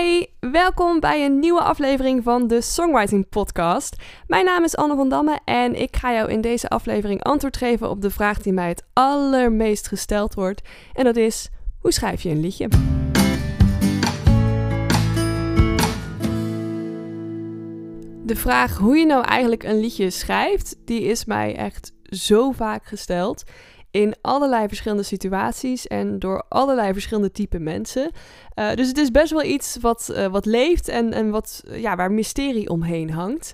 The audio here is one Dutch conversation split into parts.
Hi, welkom bij een nieuwe aflevering van de Songwriting Podcast. Mijn naam is Anne van Damme en ik ga jou in deze aflevering antwoord geven op de vraag die mij het allermeest gesteld wordt. En dat is: hoe schrijf je een liedje? De vraag hoe je nou eigenlijk een liedje schrijft, die is mij echt zo vaak gesteld in allerlei verschillende situaties en door allerlei verschillende type mensen. Uh, dus het is best wel iets wat, uh, wat leeft en, en wat, ja, waar mysterie omheen hangt.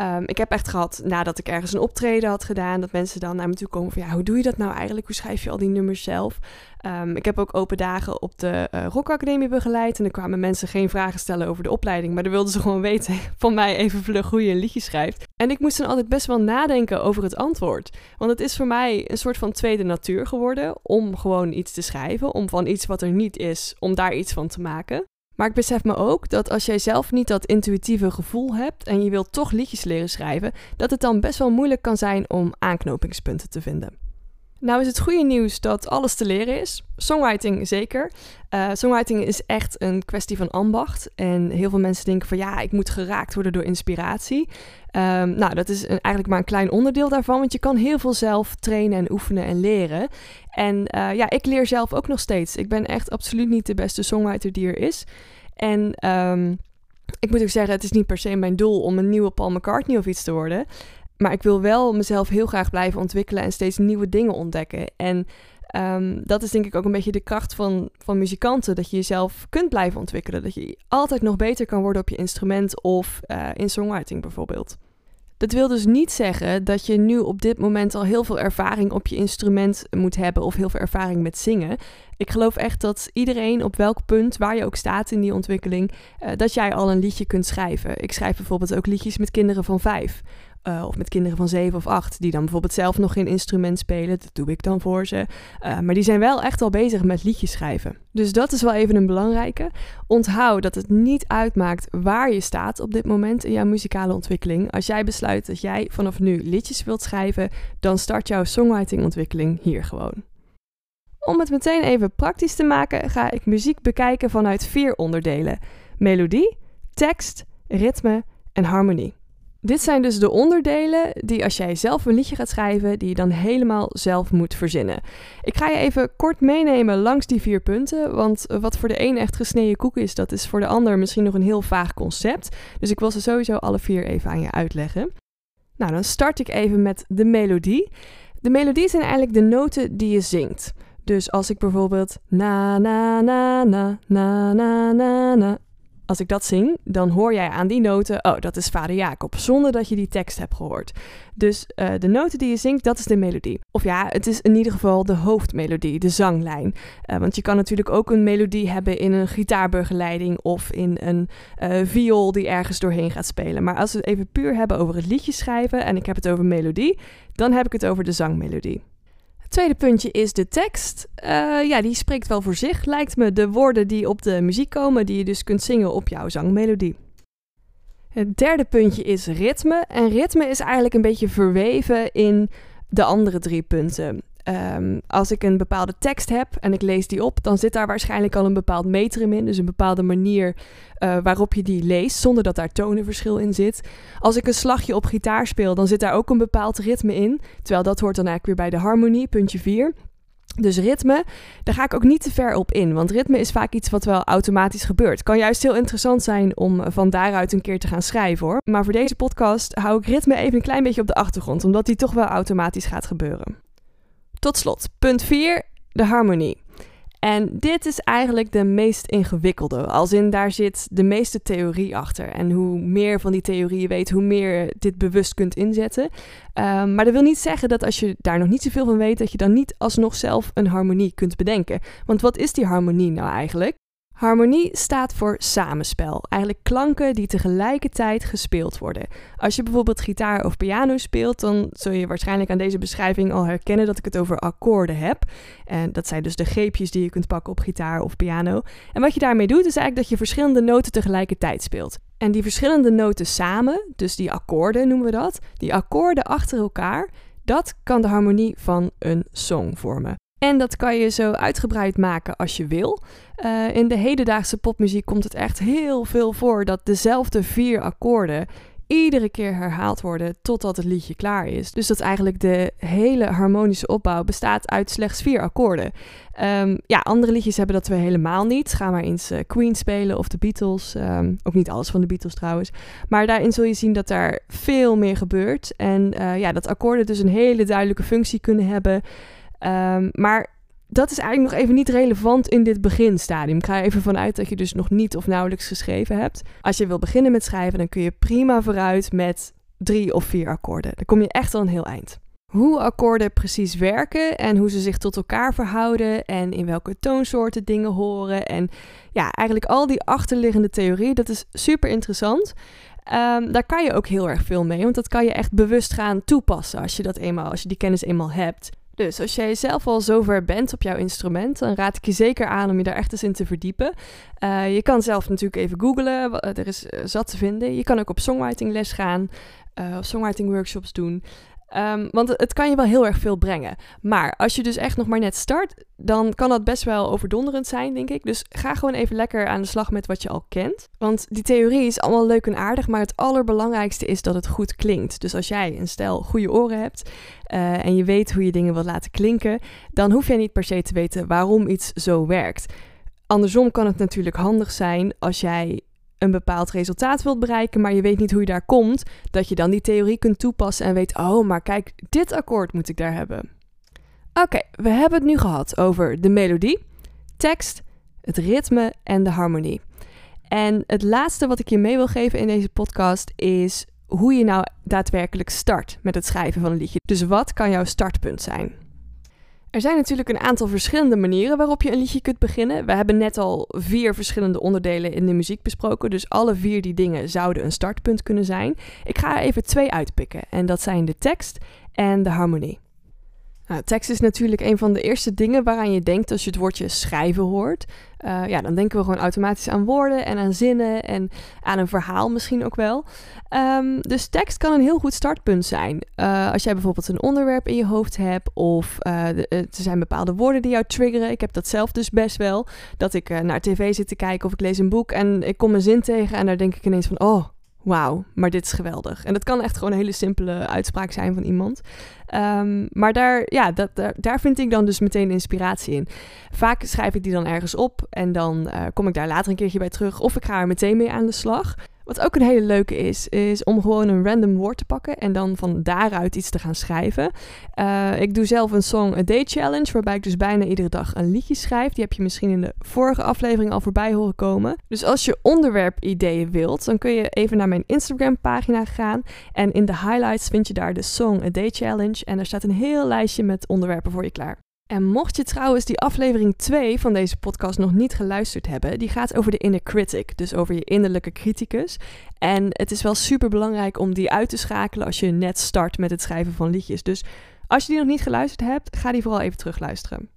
Um, ik heb echt gehad, nadat ik ergens een optreden had gedaan, dat mensen dan naar me toe komen van ja, hoe doe je dat nou eigenlijk? Hoe schrijf je al die nummers zelf? Um, ik heb ook open dagen op de uh, Rock Academie begeleid. En er kwamen mensen geen vragen stellen over de opleiding. Maar dan wilden ze gewoon weten van mij even vlug hoe je een liedje schrijft. En ik moest dan altijd best wel nadenken over het antwoord. Want het is voor mij een soort van tweede natuur geworden om gewoon iets te schrijven. Om van iets wat er niet is, om daar iets van te maken. Maar ik besef me ook dat als jij zelf niet dat intuïtieve gevoel hebt en je wilt toch liedjes leren schrijven, dat het dan best wel moeilijk kan zijn om aanknopingspunten te vinden. Nou is het goede nieuws dat alles te leren is. Songwriting zeker. Uh, songwriting is echt een kwestie van ambacht. En heel veel mensen denken van ja, ik moet geraakt worden door inspiratie. Um, nou, dat is eigenlijk maar een klein onderdeel daarvan, want je kan heel veel zelf trainen en oefenen en leren. En uh, ja, ik leer zelf ook nog steeds. Ik ben echt absoluut niet de beste songwriter die er is. En um, ik moet ook zeggen, het is niet per se mijn doel om een nieuwe Paul McCartney of iets te worden. Maar ik wil wel mezelf heel graag blijven ontwikkelen en steeds nieuwe dingen ontdekken. En um, dat is denk ik ook een beetje de kracht van, van muzikanten. Dat je jezelf kunt blijven ontwikkelen. Dat je altijd nog beter kan worden op je instrument of uh, in songwriting bijvoorbeeld. Dat wil dus niet zeggen dat je nu op dit moment al heel veel ervaring op je instrument moet hebben of heel veel ervaring met zingen. Ik geloof echt dat iedereen op welk punt, waar je ook staat in die ontwikkeling, uh, dat jij al een liedje kunt schrijven. Ik schrijf bijvoorbeeld ook liedjes met kinderen van vijf. Uh, of met kinderen van zeven of acht, die dan bijvoorbeeld zelf nog geen instrument spelen. Dat doe ik dan voor ze. Uh, maar die zijn wel echt al bezig met liedjes schrijven. Dus dat is wel even een belangrijke. Onthoud dat het niet uitmaakt waar je staat op dit moment in jouw muzikale ontwikkeling. Als jij besluit dat jij vanaf nu liedjes wilt schrijven, dan start jouw songwriting-ontwikkeling hier gewoon. Om het meteen even praktisch te maken, ga ik muziek bekijken vanuit vier onderdelen: melodie, tekst, ritme en harmonie. Dit zijn dus de onderdelen die als jij zelf een liedje gaat schrijven, die je dan helemaal zelf moet verzinnen. Ik ga je even kort meenemen langs die vier punten, want wat voor de een echt gesneden koek is, dat is voor de ander misschien nog een heel vaag concept. Dus ik wil ze sowieso alle vier even aan je uitleggen. Nou, dan start ik even met de melodie. De melodie zijn eigenlijk de noten die je zingt. Dus als ik bijvoorbeeld na na na na na na na na als ik dat zing, dan hoor jij aan die noten, oh, dat is vader Jacob, zonder dat je die tekst hebt gehoord. Dus uh, de noten die je zingt, dat is de melodie. Of ja, het is in ieder geval de hoofdmelodie, de zanglijn. Uh, want je kan natuurlijk ook een melodie hebben in een gitaarbegeleiding of in een uh, viool die ergens doorheen gaat spelen. Maar als we het even puur hebben over het liedje schrijven en ik heb het over melodie, dan heb ik het over de zangmelodie. Tweede puntje is de tekst. Uh, ja, die spreekt wel voor zich, lijkt me. De woorden die op de muziek komen, die je dus kunt zingen op jouw zangmelodie. Het derde puntje is ritme. En ritme is eigenlijk een beetje verweven in de andere drie punten. Um, als ik een bepaalde tekst heb en ik lees die op, dan zit daar waarschijnlijk al een bepaald metrum in. Dus een bepaalde manier uh, waarop je die leest, zonder dat daar tonenverschil in zit. Als ik een slagje op gitaar speel, dan zit daar ook een bepaald ritme in. Terwijl dat hoort dan eigenlijk weer bij de harmonie, puntje 4. Dus ritme, daar ga ik ook niet te ver op in. Want ritme is vaak iets wat wel automatisch gebeurt. Kan juist heel interessant zijn om van daaruit een keer te gaan schrijven hoor. Maar voor deze podcast hou ik ritme even een klein beetje op de achtergrond. Omdat die toch wel automatisch gaat gebeuren. Tot slot, punt 4, de harmonie. En dit is eigenlijk de meest ingewikkelde. Als in daar zit de meeste theorie achter. En hoe meer van die theorie je weet, hoe meer je dit bewust kunt inzetten. Um, maar dat wil niet zeggen dat als je daar nog niet zoveel van weet, dat je dan niet alsnog zelf een harmonie kunt bedenken. Want wat is die harmonie nou eigenlijk? Harmonie staat voor samenspel, eigenlijk klanken die tegelijkertijd gespeeld worden. Als je bijvoorbeeld gitaar of piano speelt, dan zul je waarschijnlijk aan deze beschrijving al herkennen dat ik het over akkoorden heb. En dat zijn dus de greepjes die je kunt pakken op gitaar of piano. En wat je daarmee doet, is eigenlijk dat je verschillende noten tegelijkertijd speelt. En die verschillende noten samen, dus die akkoorden noemen we dat, die akkoorden achter elkaar, dat kan de harmonie van een song vormen. En dat kan je zo uitgebreid maken als je wil. Uh, in de hedendaagse popmuziek komt het echt heel veel voor dat dezelfde vier akkoorden iedere keer herhaald worden totdat het liedje klaar is. Dus dat eigenlijk de hele harmonische opbouw bestaat uit slechts vier akkoorden. Um, ja, andere liedjes hebben dat we helemaal niet. Ga maar eens uh, Queen spelen of de Beatles. Um, ook niet alles van de Beatles trouwens. Maar daarin zul je zien dat daar veel meer gebeurt. En uh, ja, dat akkoorden dus een hele duidelijke functie kunnen hebben. Um, maar dat is eigenlijk nog even niet relevant in dit beginstadium. Ik ga er even vanuit dat je dus nog niet of nauwelijks geschreven hebt. Als je wil beginnen met schrijven, dan kun je prima vooruit met drie of vier akkoorden. Dan kom je echt al een heel eind. Hoe akkoorden precies werken en hoe ze zich tot elkaar verhouden en in welke toonsoorten dingen horen. En ja, eigenlijk al die achterliggende theorie, dat is super interessant. Um, daar kan je ook heel erg veel mee, want dat kan je echt bewust gaan toepassen als je dat eenmaal, als je die kennis eenmaal hebt. Dus als jij zelf al zover bent op jouw instrument, dan raad ik je zeker aan om je daar echt eens in te verdiepen. Uh, je kan zelf natuurlijk even googlen, er is uh, zat te vinden. Je kan ook op songwriting les gaan, of songwriting workshops doen. Um, want het kan je wel heel erg veel brengen. Maar als je dus echt nog maar net start, dan kan dat best wel overdonderend zijn, denk ik. Dus ga gewoon even lekker aan de slag met wat je al kent. Want die theorie is allemaal leuk en aardig, maar het allerbelangrijkste is dat het goed klinkt. Dus als jij een stel goede oren hebt uh, en je weet hoe je dingen wilt laten klinken, dan hoef jij niet per se te weten waarom iets zo werkt. Andersom kan het natuurlijk handig zijn als jij een bepaald resultaat wilt bereiken, maar je weet niet hoe je daar komt, dat je dan die theorie kunt toepassen en weet, oh, maar kijk, dit akkoord moet ik daar hebben. Oké, we hebben het nu gehad over de melodie, tekst, het ritme en de harmonie. En het laatste wat ik je mee wil geven in deze podcast is hoe je nou daadwerkelijk start met het schrijven van een liedje. Dus wat kan jouw startpunt zijn? Er zijn natuurlijk een aantal verschillende manieren waarop je een liedje kunt beginnen. We hebben net al vier verschillende onderdelen in de muziek besproken, dus alle vier die dingen zouden een startpunt kunnen zijn. Ik ga er even twee uitpikken en dat zijn de tekst en de harmonie. Nou, tekst is natuurlijk een van de eerste dingen waaraan je denkt als je het woordje schrijven hoort. Uh, ja, dan denken we gewoon automatisch aan woorden en aan zinnen en aan een verhaal misschien ook wel. Um, dus tekst kan een heel goed startpunt zijn. Uh, als jij bijvoorbeeld een onderwerp in je hoofd hebt of de, er zijn bepaalde woorden die jou triggeren. Ik heb dat zelf dus best wel. Dat ik naar tv zit te kijken of ik lees een boek en ik kom een zin tegen en daar denk ik ineens van, oh, wauw, maar dit is geweldig. En dat kan echt gewoon een hele simpele uitspraak zijn van iemand. Um, maar daar, ja, dat, daar, vind ik dan dus meteen inspiratie in. Vaak schrijf ik die dan ergens op en dan uh, kom ik daar later een keertje bij terug. Of ik ga er meteen mee aan de slag. Wat ook een hele leuke is, is om gewoon een random woord te pakken en dan van daaruit iets te gaan schrijven. Uh, ik doe zelf een Song a Day Challenge, waarbij ik dus bijna iedere dag een liedje schrijf. Die heb je misschien in de vorige aflevering al voorbij horen komen. Dus als je onderwerpideeën wilt, dan kun je even naar mijn Instagram pagina gaan. En in de highlights vind je daar de Song a Day Challenge. En daar staat een heel lijstje met onderwerpen voor je klaar. En mocht je trouwens die aflevering 2 van deze podcast nog niet geluisterd hebben, die gaat over de inner critic, dus over je innerlijke criticus. En het is wel super belangrijk om die uit te schakelen als je net start met het schrijven van liedjes. Dus als je die nog niet geluisterd hebt, ga die vooral even terugluisteren.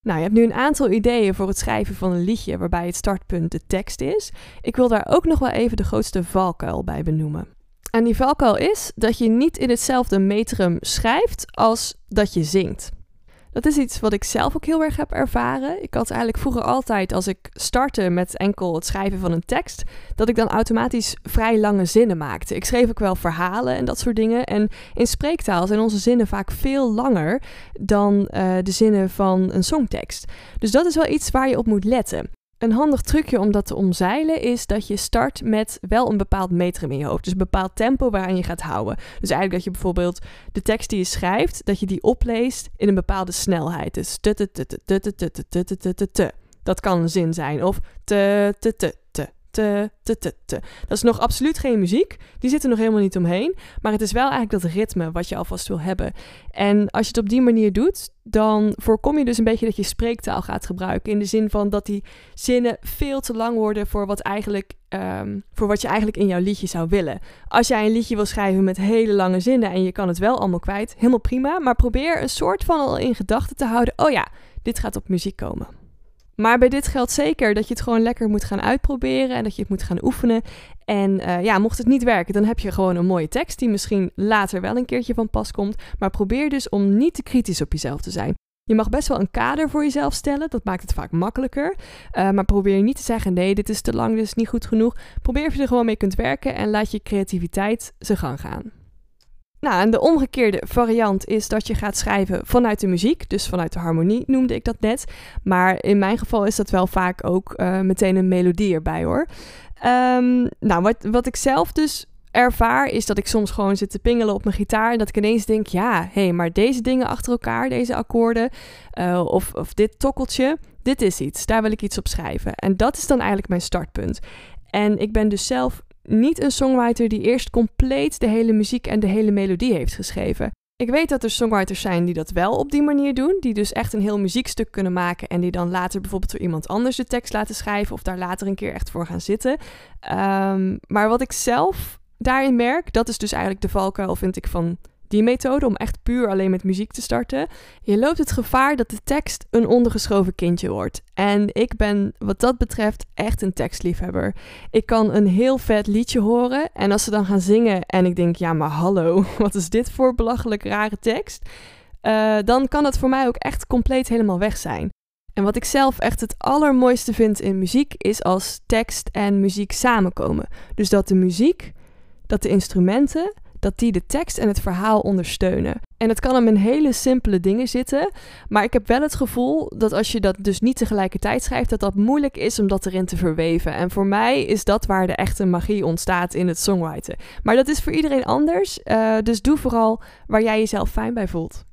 Nou, je hebt nu een aantal ideeën voor het schrijven van een liedje waarbij het startpunt de tekst is. Ik wil daar ook nog wel even de grootste valkuil bij benoemen. En die valkuil is dat je niet in hetzelfde metrum schrijft als dat je zingt. Dat is iets wat ik zelf ook heel erg heb ervaren. Ik had eigenlijk vroeger altijd, als ik startte met enkel het schrijven van een tekst, dat ik dan automatisch vrij lange zinnen maakte. Ik schreef ook wel verhalen en dat soort dingen. En in spreektaal zijn onze zinnen vaak veel langer dan uh, de zinnen van een songtekst. Dus dat is wel iets waar je op moet letten. Een handig trucje om dat te omzeilen is dat je start met wel een bepaald metrum in je hoofd. Dus een bepaald tempo waaraan je gaat houden. Dus eigenlijk dat je bijvoorbeeld de tekst die je schrijft, dat je die opleest in een bepaalde snelheid. Dus dat kan een zin zijn. Of te te te te te, te, te. Dat is nog absoluut geen muziek. Die zit er nog helemaal niet omheen. Maar het is wel eigenlijk dat ritme wat je alvast wil hebben. En als je het op die manier doet, dan voorkom je dus een beetje dat je spreektaal gaat gebruiken. In de zin van dat die zinnen veel te lang worden voor wat, eigenlijk, um, voor wat je eigenlijk in jouw liedje zou willen. Als jij een liedje wil schrijven met hele lange zinnen en je kan het wel allemaal kwijt, helemaal prima. Maar probeer een soort van al in gedachten te houden. Oh ja, dit gaat op muziek komen. Maar bij dit geldt zeker dat je het gewoon lekker moet gaan uitproberen en dat je het moet gaan oefenen. En uh, ja, mocht het niet werken, dan heb je gewoon een mooie tekst die misschien later wel een keertje van pas komt. Maar probeer dus om niet te kritisch op jezelf te zijn. Je mag best wel een kader voor jezelf stellen, dat maakt het vaak makkelijker. Uh, maar probeer niet te zeggen: nee, dit is te lang, dit is niet goed genoeg. Probeer of je er gewoon mee kunt werken en laat je creativiteit zijn gang gaan. Nou, en de omgekeerde variant is dat je gaat schrijven vanuit de muziek, dus vanuit de harmonie noemde ik dat net. Maar in mijn geval is dat wel vaak ook uh, meteen een melodie erbij hoor. Um, nou, wat, wat ik zelf dus ervaar is dat ik soms gewoon zit te pingelen op mijn gitaar en dat ik ineens denk, ja, hé, hey, maar deze dingen achter elkaar, deze akkoorden uh, of, of dit tokkeltje, dit is iets, daar wil ik iets op schrijven. En dat is dan eigenlijk mijn startpunt. En ik ben dus zelf niet een songwriter die eerst compleet de hele muziek en de hele melodie heeft geschreven. Ik weet dat er songwriters zijn die dat wel op die manier doen, die dus echt een heel muziekstuk kunnen maken en die dan later bijvoorbeeld voor iemand anders de tekst laten schrijven of daar later een keer echt voor gaan zitten. Um, maar wat ik zelf daarin merk, dat is dus eigenlijk de valkuil, vind ik, van die methode om echt puur alleen met muziek te starten. Je loopt het gevaar dat de tekst een ondergeschoven kindje wordt. En ik ben wat dat betreft echt een tekstliefhebber. Ik kan een heel vet liedje horen en als ze dan gaan zingen en ik denk, ja maar hallo, wat is dit voor belachelijk rare tekst? Uh, dan kan dat voor mij ook echt compleet helemaal weg zijn. En wat ik zelf echt het allermooiste vind in muziek is als tekst en muziek samenkomen. Dus dat de muziek, dat de instrumenten dat die de tekst en het verhaal ondersteunen. En het kan hem in hele simpele dingen zitten, maar ik heb wel het gevoel dat als je dat dus niet tegelijkertijd schrijft, dat dat moeilijk is om dat erin te verweven. En voor mij is dat waar de echte magie ontstaat in het songwriten. Maar dat is voor iedereen anders, uh, dus doe vooral waar jij jezelf fijn bij voelt.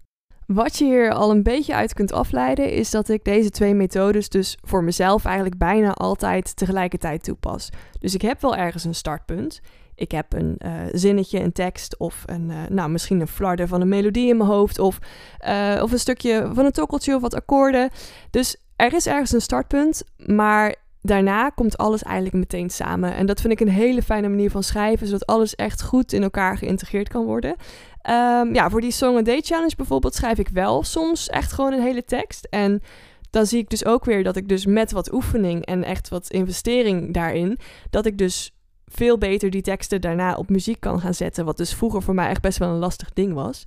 Wat je hier al een beetje uit kunt afleiden, is dat ik deze twee methodes dus voor mezelf eigenlijk bijna altijd tegelijkertijd toepas. Dus ik heb wel ergens een startpunt. Ik heb een uh, zinnetje, een tekst of een, uh, nou, misschien een flarden van een melodie in mijn hoofd of, uh, of een stukje van een tokkeltje of wat akkoorden. Dus er is ergens een startpunt, maar daarna komt alles eigenlijk meteen samen. En dat vind ik een hele fijne manier van schrijven, zodat alles echt goed in elkaar geïntegreerd kan worden. Um, ja, voor die Song a Day Challenge bijvoorbeeld schrijf ik wel soms echt gewoon een hele tekst. En dan zie ik dus ook weer dat ik dus met wat oefening en echt wat investering daarin, dat ik dus veel beter die teksten daarna op muziek kan gaan zetten. Wat dus vroeger voor mij echt best wel een lastig ding was.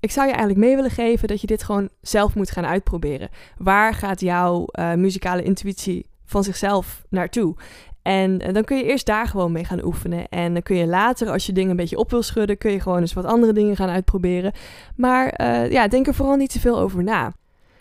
Ik zou je eigenlijk mee willen geven dat je dit gewoon zelf moet gaan uitproberen. Waar gaat jouw uh, muzikale intuïtie van zichzelf naartoe? En, en dan kun je eerst daar gewoon mee gaan oefenen. En dan kun je later, als je dingen een beetje op wil schudden, kun je gewoon eens wat andere dingen gaan uitproberen. Maar uh, ja, denk er vooral niet te veel over na.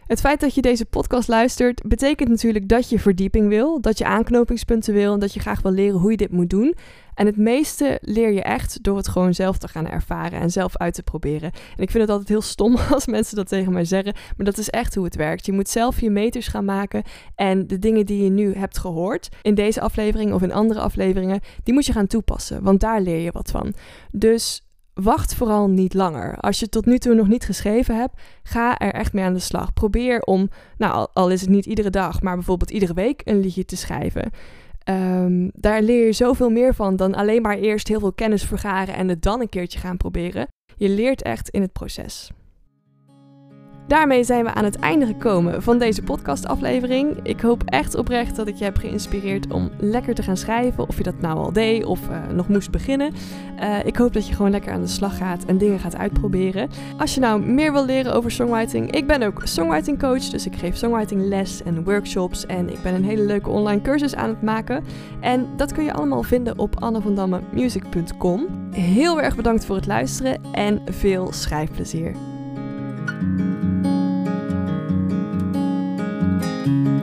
Het feit dat je deze podcast luistert, betekent natuurlijk dat je verdieping wil, dat je aanknopingspunten wil en dat je graag wil leren hoe je dit moet doen. En het meeste leer je echt door het gewoon zelf te gaan ervaren en zelf uit te proberen. En ik vind het altijd heel stom als mensen dat tegen mij zeggen, maar dat is echt hoe het werkt. Je moet zelf je meters gaan maken en de dingen die je nu hebt gehoord in deze aflevering of in andere afleveringen, die moet je gaan toepassen, want daar leer je wat van. Dus wacht vooral niet langer. Als je tot nu toe nog niet geschreven hebt, ga er echt mee aan de slag. Probeer om, nou, al is het niet iedere dag, maar bijvoorbeeld iedere week een liedje te schrijven. Um, daar leer je zoveel meer van dan alleen maar eerst heel veel kennis vergaren en het dan een keertje gaan proberen. Je leert echt in het proces. Daarmee zijn we aan het einde gekomen van deze podcastaflevering. Ik hoop echt oprecht dat ik je heb geïnspireerd om lekker te gaan schrijven. Of je dat nou al deed of uh, nog moest beginnen. Uh, ik hoop dat je gewoon lekker aan de slag gaat en dingen gaat uitproberen. Als je nou meer wil leren over songwriting, ik ben ook songwriting coach. Dus ik geef songwriting les en workshops. En ik ben een hele leuke online cursus aan het maken. En dat kun je allemaal vinden op annevandammemusic.com. Heel erg bedankt voor het luisteren en veel schrijfplezier. Thank you.